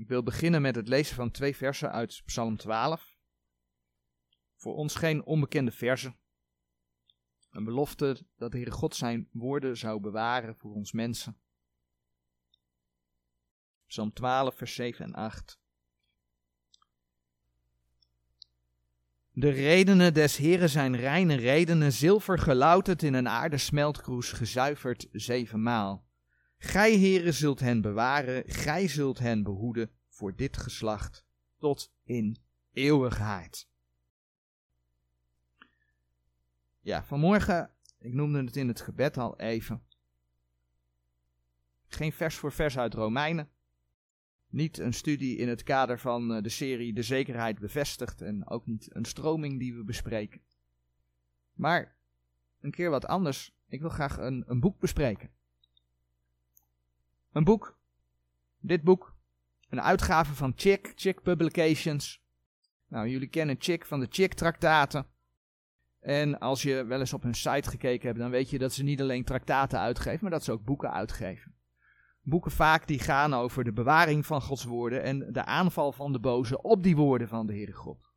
Ik wil beginnen met het lezen van twee versen uit Psalm 12. Voor ons geen onbekende versen. Een belofte dat de Heere God zijn woorden zou bewaren voor ons mensen. Psalm 12, vers 7 en 8. De redenen des Heren zijn reine redenen, zilver gelouterd in een aarde smeltkroes, gezuiverd zevenmaal. Gij, Heren, zult hen bewaren, gij zult hen behoeden voor dit geslacht tot in eeuwigheid. Ja, vanmorgen, ik noemde het in het gebed al even. Geen vers voor vers uit Romeinen. Niet een studie in het kader van eh, de serie De Zekerheid Bevestigd en ook niet een stroming die we bespreken. Maar een keer wat anders. Ik wil graag een, een boek bespreken. Een boek. Dit boek. Een uitgave van Chick, Chick Publications. Nou, jullie kennen Chick van de Chick-traktaten. En als je wel eens op hun site gekeken hebt, dan weet je dat ze niet alleen traktaten uitgeven, maar dat ze ook boeken uitgeven. Boeken vaak die gaan over de bewaring van Gods woorden en de aanval van de boze op die woorden van de Heere God.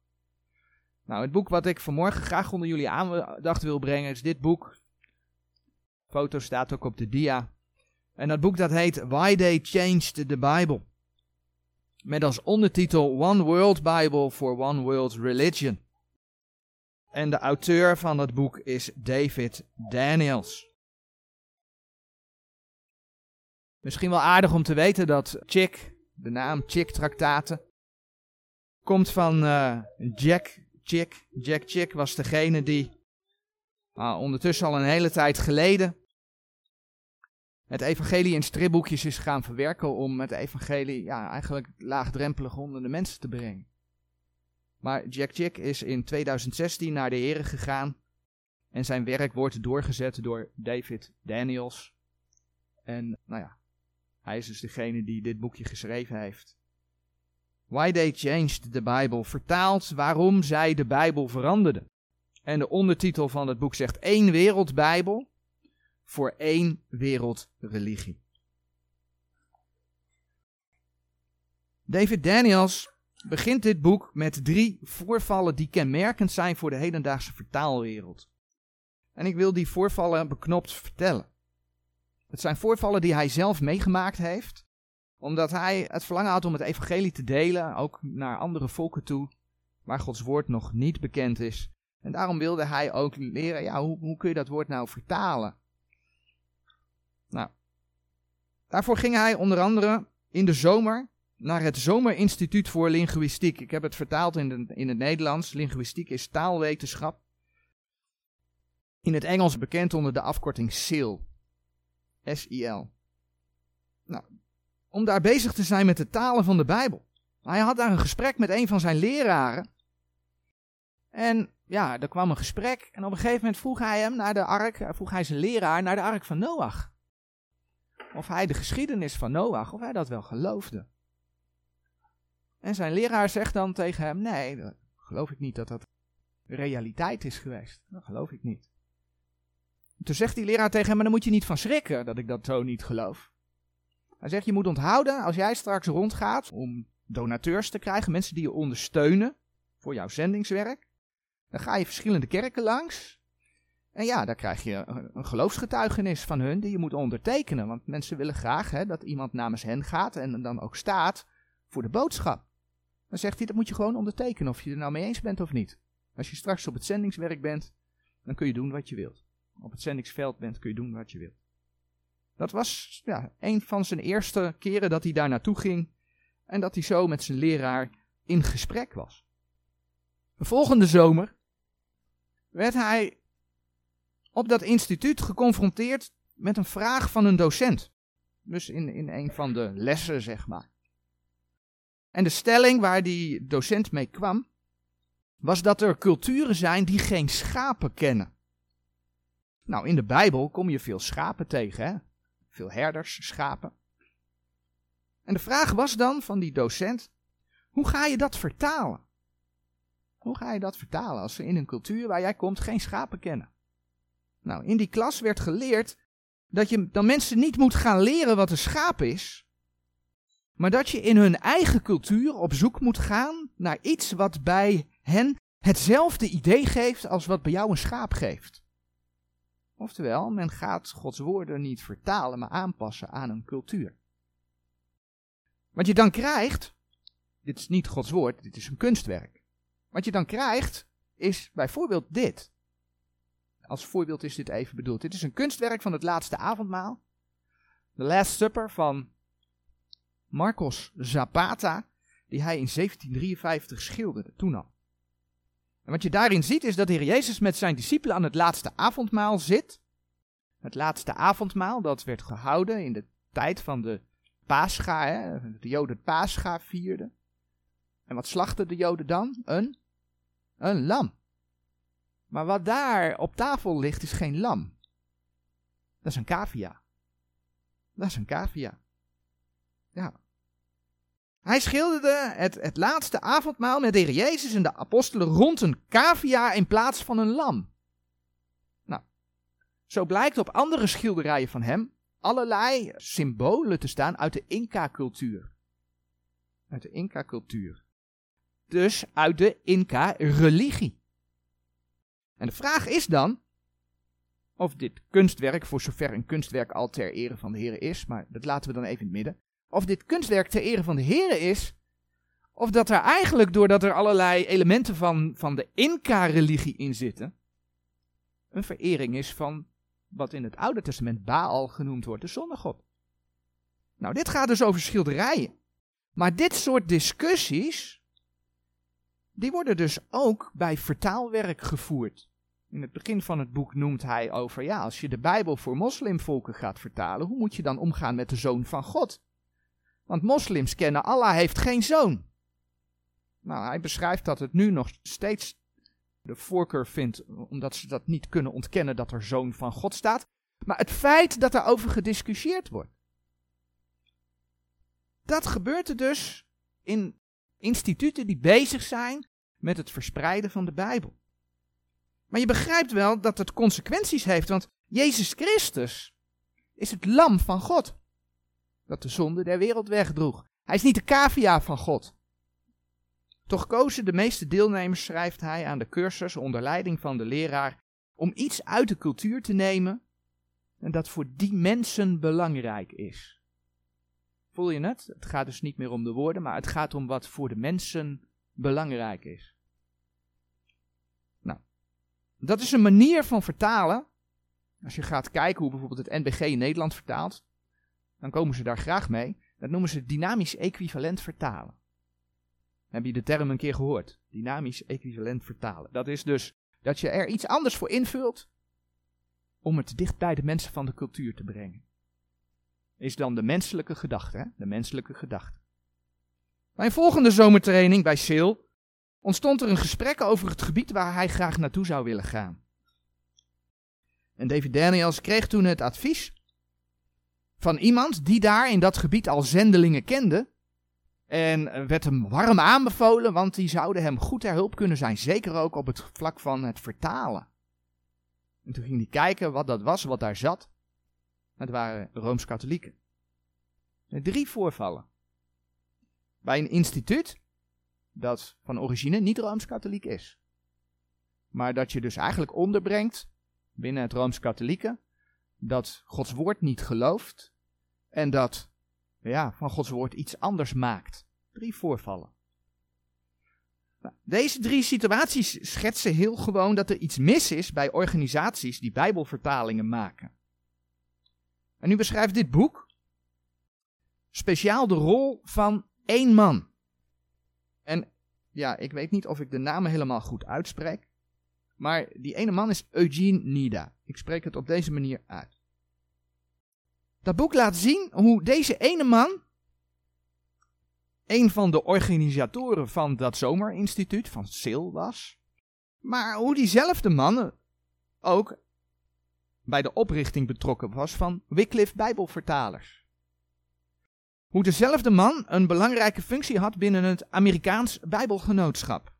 Nou, het boek wat ik vanmorgen graag onder jullie aandacht wil brengen is dit boek. De foto staat ook op de dia. En dat boek dat heet Why They Changed the Bible. Met als ondertitel One World Bible for One World Religion. En de auteur van dat boek is David Daniels. Misschien wel aardig om te weten dat Chick, de naam Chick Traktaten, komt van uh, Jack Chick. Jack Chick was degene die uh, ondertussen al een hele tijd geleden het evangelie in stripboekjes is gaan verwerken om het evangelie ja, eigenlijk laagdrempelig onder de mensen te brengen. Maar Jack Chick is in 2016 naar de Heren gegaan en zijn werk wordt doorgezet door David Daniels. En nou ja, hij is dus degene die dit boekje geschreven heeft. Why They Changed the Bible vertaalt waarom zij de Bijbel veranderden. En de ondertitel van het boek zegt één wereldbijbel voor één wereldreligie. David Daniels begint dit boek met drie voorvallen die kenmerkend zijn voor de hedendaagse vertaalwereld. En ik wil die voorvallen beknopt vertellen. Het zijn voorvallen die hij zelf meegemaakt heeft, omdat hij het verlangen had om het evangelie te delen, ook naar andere volken toe, waar Gods woord nog niet bekend is. En daarom wilde hij ook leren, ja, hoe, hoe kun je dat woord nou vertalen? Nou, daarvoor ging hij onder andere in de zomer naar het Zomerinstituut voor Linguïstiek. Ik heb het vertaald in, in het Nederlands. Linguïstiek is taalwetenschap. In het Engels bekend onder de afkorting SIL. S-I-L. Nou, om daar bezig te zijn met de talen van de Bijbel. Hij had daar een gesprek met een van zijn leraren. En ja, er kwam een gesprek. En op een gegeven moment vroeg hij hem naar de ark, vroeg hij zijn leraar naar de ark van Noach. Of hij de geschiedenis van Noach, of hij dat wel geloofde. En zijn leraar zegt dan tegen hem: Nee, dat geloof ik niet dat dat realiteit is geweest. Dat geloof ik niet. Toen zegt die leraar tegen hem: Maar dan moet je niet van schrikken dat ik dat zo niet geloof. Hij zegt: Je moet onthouden, als jij straks rondgaat om donateurs te krijgen, mensen die je ondersteunen voor jouw zendingswerk, dan ga je verschillende kerken langs. En ja, daar krijg je een geloofsgetuigenis van hun die je moet ondertekenen. Want mensen willen graag hè, dat iemand namens hen gaat en dan ook staat voor de boodschap. Dan zegt hij, dat moet je gewoon ondertekenen of je er nou mee eens bent of niet. Als je straks op het zendingswerk bent, dan kun je doen wat je wilt. Op het zendingsveld bent, kun je doen wat je wilt. Dat was ja, een van zijn eerste keren dat hij daar naartoe ging. En dat hij zo met zijn leraar in gesprek was. De volgende zomer werd hij op dat instituut geconfronteerd met een vraag van een docent. Dus in, in een van de lessen, zeg maar. En de stelling waar die docent mee kwam, was dat er culturen zijn die geen schapen kennen. Nou, in de Bijbel kom je veel schapen tegen, hè? Veel herders, schapen. En de vraag was dan van die docent: hoe ga je dat vertalen? Hoe ga je dat vertalen als ze in een cultuur waar jij komt geen schapen kennen? Nou, in die klas werd geleerd dat je dan mensen niet moet gaan leren wat een schaap is, maar dat je in hun eigen cultuur op zoek moet gaan naar iets wat bij hen hetzelfde idee geeft als wat bij jou een schaap geeft. Oftewel, men gaat Gods woorden niet vertalen, maar aanpassen aan een cultuur. Wat je dan krijgt, dit is niet Gods woord, dit is een kunstwerk. Wat je dan krijgt, is bijvoorbeeld dit. Als voorbeeld is dit even bedoeld. Dit is een kunstwerk van het laatste avondmaal. The Last Supper van Marcos Zapata, die hij in 1753 schilderde, toen al. En wat je daarin ziet is dat de Heer Jezus met zijn discipelen aan het laatste avondmaal zit. Het laatste avondmaal, dat werd gehouden in de tijd van de Pascha, hè, de Joden Pascha vierden. En wat slachten de Joden dan? Een, een lam. Maar wat daar op tafel ligt is geen lam. Dat is een cavia. Dat is een cavia. Ja. Hij schilderde het, het laatste avondmaal met de Heer Jezus en de apostelen rond een cavia in plaats van een lam. Nou, zo blijkt op andere schilderijen van hem allerlei symbolen te staan uit de Inca-cultuur. Uit de Inca-cultuur. Dus uit de Inca-religie. En de vraag is dan of dit kunstwerk, voor zover een kunstwerk al ter ere van de Heer is, maar dat laten we dan even in het midden, of dit kunstwerk ter ere van de Heer is, of dat er eigenlijk, doordat er allerlei elementen van, van de Inca-religie in zitten, een verering is van wat in het Oude Testament Baal genoemd wordt, de zonnegod. Nou, dit gaat dus over schilderijen. Maar dit soort discussies, die worden dus ook bij vertaalwerk gevoerd. In het begin van het boek noemt hij over, ja, als je de Bijbel voor moslimvolken gaat vertalen, hoe moet je dan omgaan met de zoon van God? Want moslims kennen Allah heeft geen zoon. Nou, hij beschrijft dat het nu nog steeds de voorkeur vindt, omdat ze dat niet kunnen ontkennen dat er zoon van God staat. Maar het feit dat er over gediscussieerd wordt. Dat gebeurt er dus in instituten die bezig zijn met het verspreiden van de Bijbel. Maar je begrijpt wel dat het consequenties heeft, want Jezus Christus is het lam van God dat de zonde der wereld wegdroeg. Hij is niet de cavia van God. Toch kozen de meeste deelnemers, schrijft hij aan de cursus onder leiding van de leraar, om iets uit de cultuur te nemen en dat voor die mensen belangrijk is. Voel je het? Het gaat dus niet meer om de woorden, maar het gaat om wat voor de mensen belangrijk is. Dat is een manier van vertalen. Als je gaat kijken hoe bijvoorbeeld het NBG in Nederland vertaalt, dan komen ze daar graag mee. Dat noemen ze dynamisch equivalent vertalen. Heb je de term een keer gehoord? Dynamisch equivalent vertalen. Dat is dus dat je er iets anders voor invult om het dicht bij de mensen van de cultuur te brengen. Is dan de menselijke gedachte, hè? de menselijke gedachte. Bij een volgende zomertraining bij Sil ontstond er een gesprek over het gebied waar hij graag naartoe zou willen gaan. En David Daniels kreeg toen het advies van iemand die daar in dat gebied al zendelingen kende. En werd hem warm aanbevolen, want die zouden hem goed ter hulp kunnen zijn. Zeker ook op het vlak van het vertalen. En toen ging hij kijken wat dat was, wat daar zat. Het waren Rooms-Katholieken. Drie voorvallen. Bij een instituut dat van origine niet Rooms-Katholiek is. Maar dat je dus eigenlijk onderbrengt binnen het Rooms-Katholieke dat Gods woord niet gelooft en dat ja, van Gods woord iets anders maakt. Drie voorvallen. Nou, deze drie situaties schetsen heel gewoon dat er iets mis is bij organisaties die Bijbelvertalingen maken. En nu beschrijft dit boek speciaal de rol van één man. En ja, ik weet niet of ik de namen helemaal goed uitspreek. Maar die ene man is Eugene Nida. Ik spreek het op deze manier uit. Dat boek laat zien hoe deze ene man, een van de organisatoren van dat zomerinstituut, van SIL was, maar hoe diezelfde man ook bij de oprichting betrokken was van Wycliffe Bijbelvertalers. Hoe dezelfde man een belangrijke functie had binnen het Amerikaans Bijbelgenootschap.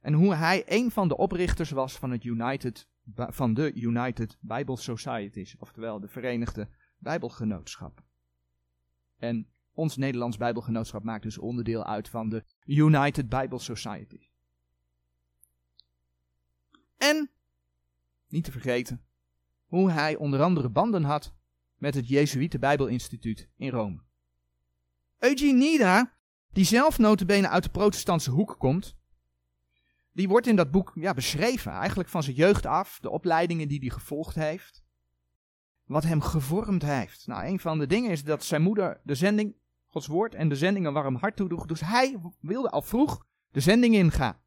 En hoe hij een van de oprichters was van het United van de United Bible Societies, oftewel de Verenigde Bijbelgenootschappen. En Ons Nederlands Bijbelgenootschap maakt dus onderdeel uit van de United Bible Society. En, niet te vergeten, hoe hij onder andere banden had met het Jezuïte Bijbelinstituut in Rome. Eugene Nida, die zelf notabene uit de protestantse hoek komt, die wordt in dat boek ja, beschreven, eigenlijk van zijn jeugd af, de opleidingen die hij gevolgd heeft, wat hem gevormd heeft. Nou, een van de dingen is dat zijn moeder de zending, Gods woord en de zending een warm hart toedroeg, dus hij wilde al vroeg de zending ingaan.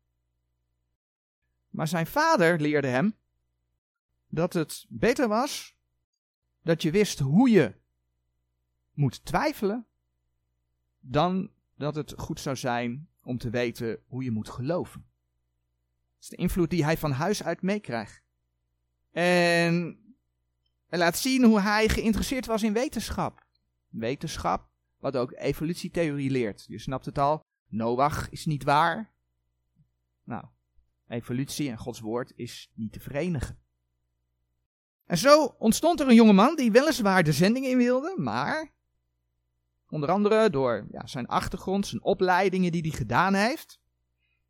Maar zijn vader leerde hem dat het beter was dat je wist hoe je moet twijfelen, dan dat het goed zou zijn om te weten hoe je moet geloven. Dat is de invloed die hij van huis uit meekrijgt. En hij laat zien hoe hij geïnteresseerd was in wetenschap. Wetenschap, wat ook evolutietheorie leert. Je snapt het al, Noach is niet waar. Nou, evolutie en Gods woord is niet te verenigen. En zo ontstond er een jongeman die weliswaar de zending in wilde, maar onder andere door ja, zijn achtergrond, zijn opleidingen die hij gedaan heeft,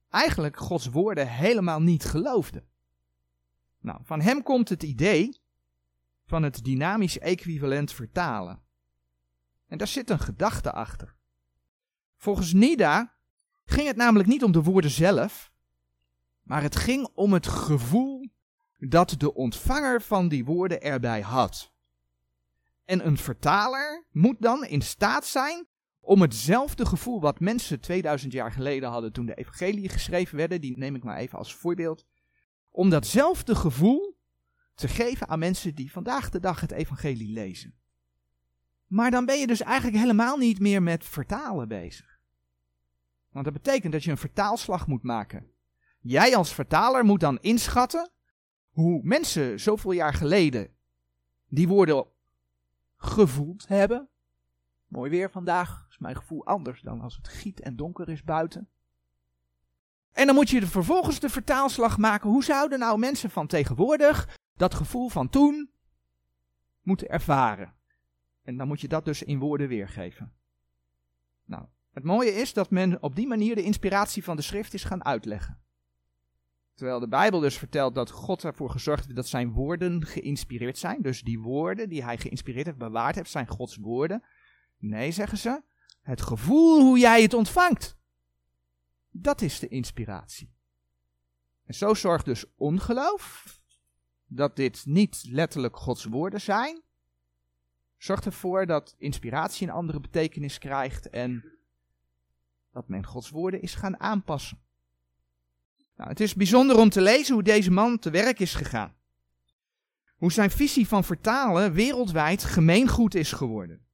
eigenlijk Gods woorden helemaal niet geloofde. Nou, van hem komt het idee van het dynamisch equivalent vertalen. En daar zit een gedachte achter. Volgens Nida ging het namelijk niet om de woorden zelf, maar het ging om het gevoel dat de ontvanger van die woorden erbij had. En een vertaler moet dan in staat zijn om hetzelfde gevoel wat mensen 2000 jaar geleden hadden toen de evangelie geschreven werden, die neem ik maar even als voorbeeld, om datzelfde gevoel te geven aan mensen die vandaag de dag het evangelie lezen. Maar dan ben je dus eigenlijk helemaal niet meer met vertalen bezig. Want dat betekent dat je een vertaalslag moet maken. Jij als vertaler moet dan inschatten hoe mensen zoveel jaar geleden die woorden gevoeld hebben. Mooi weer vandaag, is mijn gevoel anders dan als het giet en donker is buiten. En dan moet je vervolgens de vertaalslag maken. Hoe zouden nou mensen van tegenwoordig dat gevoel van toen moeten ervaren? En dan moet je dat dus in woorden weergeven. Nou, het mooie is dat men op die manier de inspiratie van de schrift is gaan uitleggen. Terwijl de Bijbel dus vertelt dat God ervoor gezorgd heeft dat zijn woorden geïnspireerd zijn. Dus die woorden die hij geïnspireerd heeft, bewaard heeft, zijn Gods woorden. Nee, zeggen ze, het gevoel hoe jij het ontvangt. Dat is de inspiratie. En zo zorgt dus ongeloof dat dit niet letterlijk Gods woorden zijn. Zorgt ervoor dat inspiratie een andere betekenis krijgt en dat men Gods woorden is gaan aanpassen. Nou, het is bijzonder om te lezen hoe deze man te werk is gegaan. Hoe zijn visie van vertalen wereldwijd gemeengoed is geworden.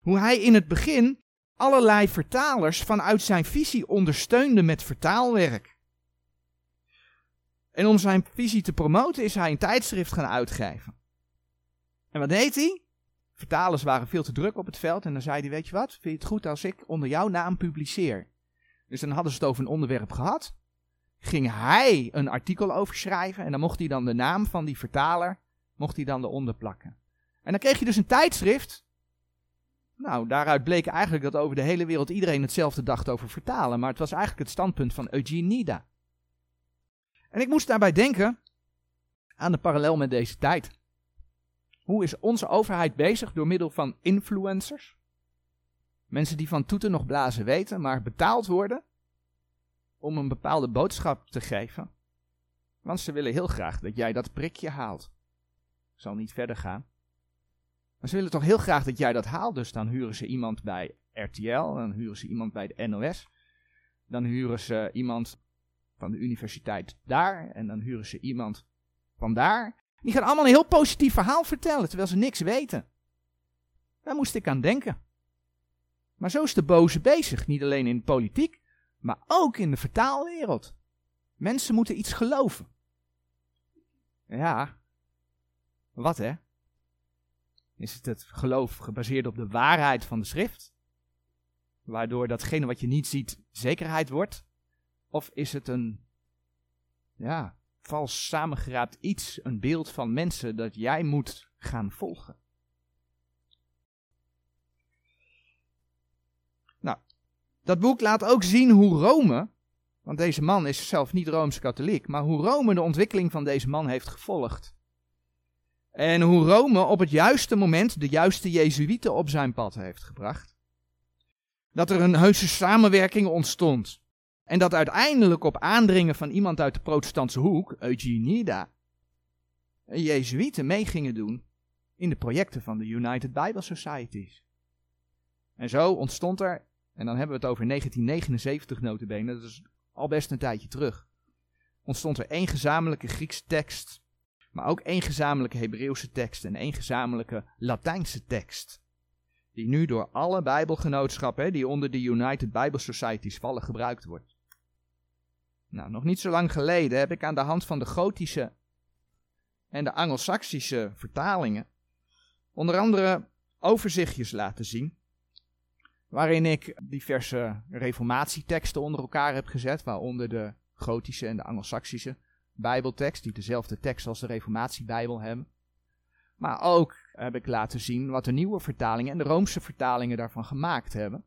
Hoe hij in het begin allerlei vertalers vanuit zijn visie ondersteunde met vertaalwerk. En om zijn visie te promoten is hij een tijdschrift gaan uitgeven. En wat deed hij? Vertalers waren veel te druk op het veld en dan zei hij, weet je wat, vind je het goed als ik onder jouw naam publiceer? Dus dan hadden ze het over een onderwerp gehad ging hij een artikel over schrijven en dan mocht hij dan de naam van die vertaler, mocht hij dan eronder plakken. En dan kreeg je dus een tijdschrift. Nou, daaruit bleek eigenlijk dat over de hele wereld iedereen hetzelfde dacht over vertalen, maar het was eigenlijk het standpunt van Eugene Nida. En ik moest daarbij denken aan de parallel met deze tijd. Hoe is onze overheid bezig door middel van influencers? Mensen die van toeten nog blazen weten, maar betaald worden om een bepaalde boodschap te geven. Want ze willen heel graag dat jij dat prikje haalt. Ik zal niet verder gaan. Maar ze willen toch heel graag dat jij dat haalt. Dus dan huren ze iemand bij RTL, dan huren ze iemand bij de NOS. Dan huren ze iemand van de universiteit daar. En dan huren ze iemand van daar. Die gaan allemaal een heel positief verhaal vertellen, terwijl ze niks weten. Daar moest ik aan denken. Maar zo is de boze bezig, niet alleen in politiek, maar ook in de vertaalwereld. Mensen moeten iets geloven. Ja, wat hè? Is het het geloof gebaseerd op de waarheid van de schrift? Waardoor datgene wat je niet ziet zekerheid wordt? Of is het een, ja, vals samengeraapt iets, een beeld van mensen dat jij moet gaan volgen? Dat boek laat ook zien hoe Rome, want deze man is zelf niet rooms-katholiek, maar hoe Rome de ontwikkeling van deze man heeft gevolgd. En hoe Rome op het juiste moment de juiste Jezuïeten op zijn pad heeft gebracht. Dat er een heuse samenwerking ontstond. En dat uiteindelijk op aandringen van iemand uit de protestantse hoek, Eugenida, Jezuïeten mee gingen doen in de projecten van de United Bible Societies. En zo ontstond er, en dan hebben we het over 1979 notabene, dat is al best een tijdje terug, ontstond er één gezamenlijke Griekse tekst, maar ook één gezamenlijke Hebreeuwse tekst en één gezamenlijke Latijnse tekst. Die nu door alle Bijbelgenootschappen die onder de United Bible Societies vallen gebruikt wordt. Nou, nog niet zo lang geleden heb ik aan de hand van de gotische en de Angelsaksische vertalingen onder andere overzichtjes laten zien. Waarin ik diverse reformatieteksten onder elkaar heb gezet, waaronder de gotische en de Angelsaksische Bijbeltekst, die dezelfde tekst als de Reformatiebijbel hebben. Maar ook heb ik laten zien wat de nieuwe vertalingen en de Roomse vertalingen daarvan gemaakt hebben.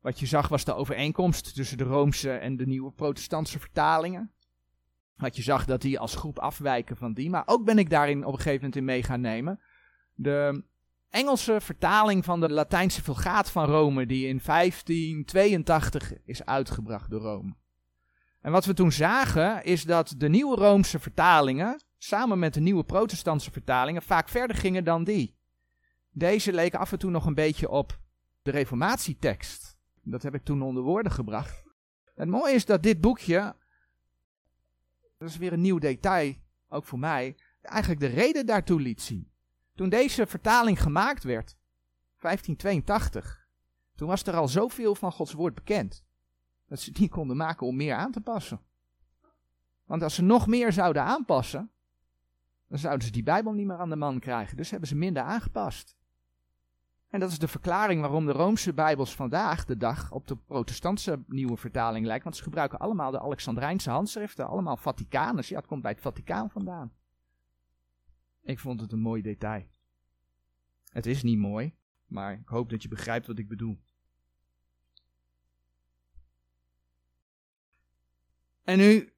Wat je zag was de overeenkomst tussen de Roomse en de nieuwe protestantse vertalingen. Wat je zag dat die als groep afwijken van die. Maar ook ben ik daarin op een gegeven moment in mee gaan nemen. De Engelse vertaling van de Latijnse Vulgaat van Rome, die in 1582 is uitgebracht door Rome. En wat we toen zagen, is dat de nieuwe Roomse vertalingen, samen met de nieuwe protestantse vertalingen, vaak verder gingen dan die. Deze leken af en toe nog een beetje op de reformatietekst. Dat heb ik toen onder woorden gebracht. Het mooie is dat dit boekje dat is weer een nieuw detail, ook voor mij, eigenlijk de reden daartoe liet zien. Toen deze vertaling gemaakt werd, 1582, toen was er al zoveel van Gods woord bekend, dat ze het niet konden maken om meer aan te passen. Want als ze nog meer zouden aanpassen, dan zouden ze die Bijbel niet meer aan de man krijgen. Dus hebben ze minder aangepast. En dat is de verklaring waarom de Roomse Bijbels vandaag de dag op de protestantse nieuwe vertaling lijken. Want ze gebruiken allemaal de Alexandrijnse handschriften, allemaal Vaticanus. Ja, het komt bij het Vaticaan vandaan. Ik vond het een mooi detail. Het is niet mooi, maar ik hoop dat je begrijpt wat ik bedoel. En nu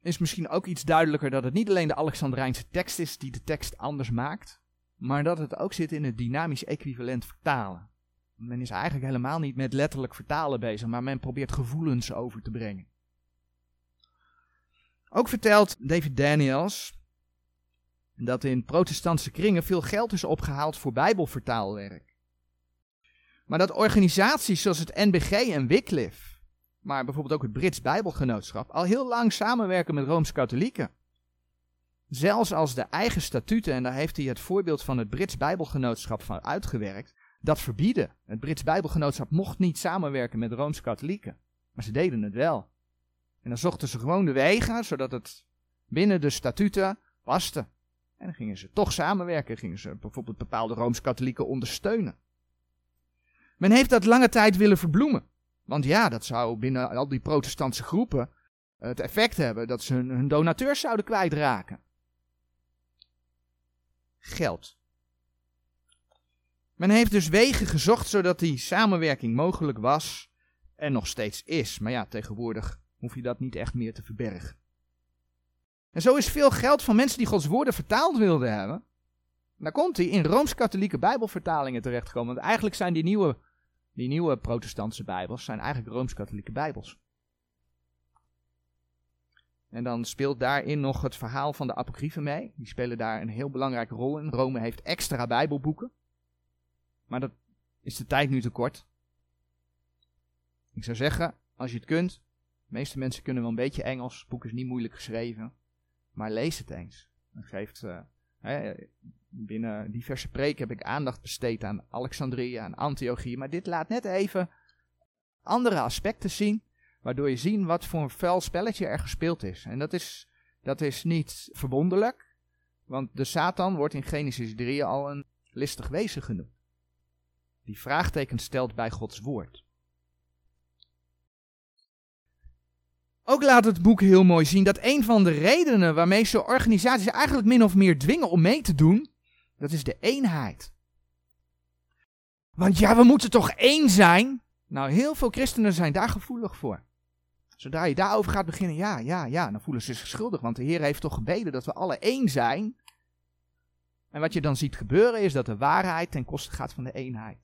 is misschien ook iets duidelijker dat het niet alleen de Alexandrijnse tekst is die de tekst anders maakt maar dat het ook zit in het dynamisch equivalent vertalen. Men is eigenlijk helemaal niet met letterlijk vertalen bezig, maar men probeert gevoelens over te brengen. Ook vertelt David Daniels dat in protestantse kringen veel geld is opgehaald voor bijbelvertaalwerk. Maar dat organisaties zoals het NBG en Wycliffe, maar bijvoorbeeld ook het Brits Bijbelgenootschap, al heel lang samenwerken met Rooms-Katholieken. Zelfs als de eigen statuten, en daar heeft hij het voorbeeld van het Brits Bijbelgenootschap van uitgewerkt, dat verbieden. Het Brits Bijbelgenootschap mocht niet samenwerken met Rooms-Katholieken. Maar ze deden het wel. En dan zochten ze gewoon de wegen, zodat het binnen de statuten paste. En dan gingen ze toch samenwerken, gingen ze bijvoorbeeld bepaalde Rooms-Katholieken ondersteunen. Men heeft dat lange tijd willen verbloemen. Want ja, dat zou binnen al die protestantse groepen het effect hebben dat ze hun, hun donateurs zouden kwijtraken geld. Men heeft dus wegen gezocht zodat die samenwerking mogelijk was en nog steeds is. Maar ja, tegenwoordig hoef je dat niet echt meer te verbergen. En zo is veel geld van mensen die Gods woorden vertaald wilden hebben. Daar komt hij in rooms-katholieke bijbelvertalingen terechtgekomen. Want eigenlijk zijn die nieuwe, die nieuwe protestantse bijbels zijn eigenlijk rooms-katholieke bijbels. En dan speelt daarin nog het verhaal van de apocryfen mee. Die spelen daar een heel belangrijke rol in. Rome heeft extra bijbelboeken. Maar dat is de tijd nu te kort. Ik zou zeggen, als je het kunt, de meeste mensen kunnen wel een beetje Engels. Het boek is niet moeilijk geschreven. Maar lees het eens. Het geeft, uh, hè, binnen diverse preken heb ik aandacht besteed aan Alexandrië, aan Antiochie. Maar dit laat net even andere aspecten zien Waardoor je ziet wat voor een vuil spelletje er gespeeld is. En dat is, dat is niet verwonderlijk. Want de Satan wordt in Genesis 3 al een listig wezen genoemd. Die vraagtekens stelt bij Gods woord. Ook laat het boek heel mooi zien dat een van de redenen waarmee ze organisaties eigenlijk min of meer dwingen om mee te doen, dat is de eenheid. Want ja, we moeten toch één zijn? Nou, heel veel christenen zijn daar gevoelig voor. Zodra je daarover gaat beginnen, ja, ja, ja, dan voelen ze zich schuldig, want de Heer heeft toch gebeden dat we alle één zijn. En wat je dan ziet gebeuren is dat de waarheid ten koste gaat van de eenheid.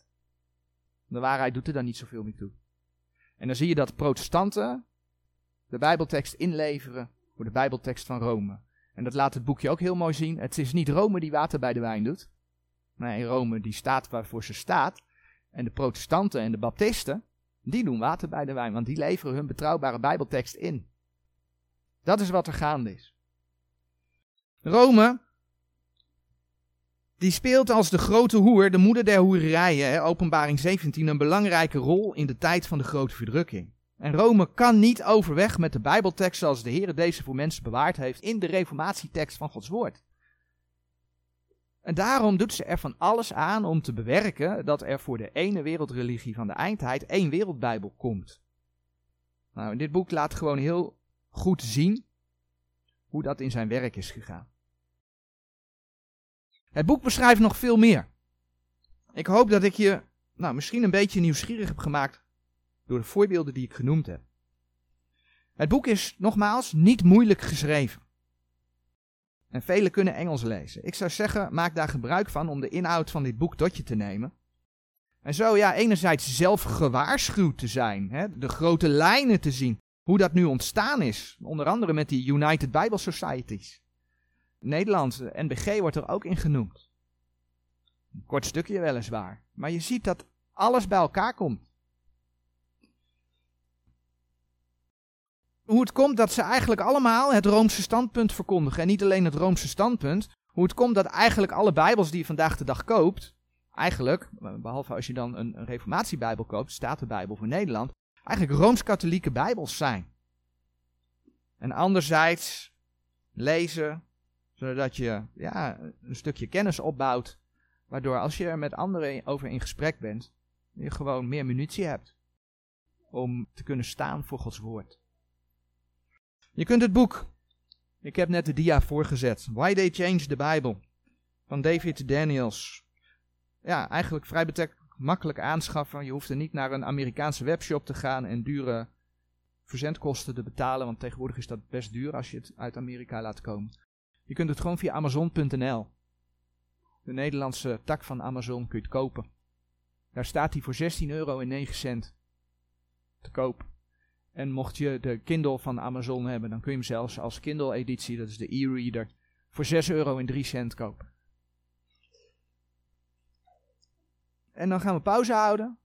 De waarheid doet er dan niet zoveel meer toe. En dan zie je dat protestanten de Bijbeltekst inleveren voor de Bijbeltekst van Rome. En dat laat het boekje ook heel mooi zien. Het is niet Rome die water bij de wijn doet. Nee, Rome die staat waarvoor ze staat. En de protestanten en de baptisten, die doen water bij de wijn, want die leveren hun betrouwbare Bijbeltekst in. Dat is wat er gaande is. Rome, die speelt als de grote hoer, de moeder der hoerijen, openbaring 17, een belangrijke rol in de tijd van de grote verdrukking. En Rome kan niet overweg met de Bijbeltekst zoals de Heer deze voor mensen bewaard heeft in de reformatietekst van Gods Woord. En daarom doet ze er van alles aan om te bewerken dat er voor de ene wereldreligie van de eindtijd één wereldbijbel komt. Nou, dit boek laat gewoon heel goed zien hoe dat in zijn werk is gegaan. Het boek beschrijft nog veel meer. Ik hoop dat ik je nou, misschien een beetje nieuwsgierig heb gemaakt door de voorbeelden die ik genoemd heb. Het boek is nogmaals niet moeilijk geschreven. En velen kunnen Engels lezen. Ik zou zeggen, maak daar gebruik van om de inhoud van dit boek tot je te nemen. En zo ja, enerzijds zelf gewaarschuwd te zijn, hè, de grote lijnen te zien, hoe dat nu ontstaan is. Onder andere met die United Bible Societies. Nederland, NBG wordt er ook in genoemd. Een kort stukje weliswaar. Maar je ziet dat alles bij elkaar komt. Hoe het komt dat ze eigenlijk allemaal het Roomse standpunt verkondigen. En niet alleen het Roomse standpunt. Hoe het komt dat eigenlijk alle Bijbels die je vandaag de dag koopt. Eigenlijk, behalve als je dan een, een Reformatiebijbel koopt, de Bijbel voor Nederland. Eigenlijk Rooms-Katholieke Bijbels zijn. En anderzijds lezen, zodat je ja, een stukje kennis opbouwt. Waardoor als je er met anderen over in gesprek bent, je gewoon meer munitie hebt. Om te kunnen staan voor Gods woord. Je kunt het boek, ik heb net de dia voorgezet, Why They Changed the Bible, van David Daniels. Ja, eigenlijk vrij makkelijk aanschaffen. Je hoeft er niet naar een Amerikaanse webshop te gaan en dure verzendkosten te betalen, want tegenwoordig is dat best duur als je het uit Amerika laat komen. Je kunt het gewoon via Amazon.nl. De Nederlandse tak van Amazon kun je het kopen. Daar staat hij voor 16 euro en 9 cent te koop. En mocht je de Kindle van Amazon hebben, dan kun je hem zelfs als Kindle-editie, dat is de e-reader, voor 6 euro en 3 cent kopen. En dan gaan we pauze houden.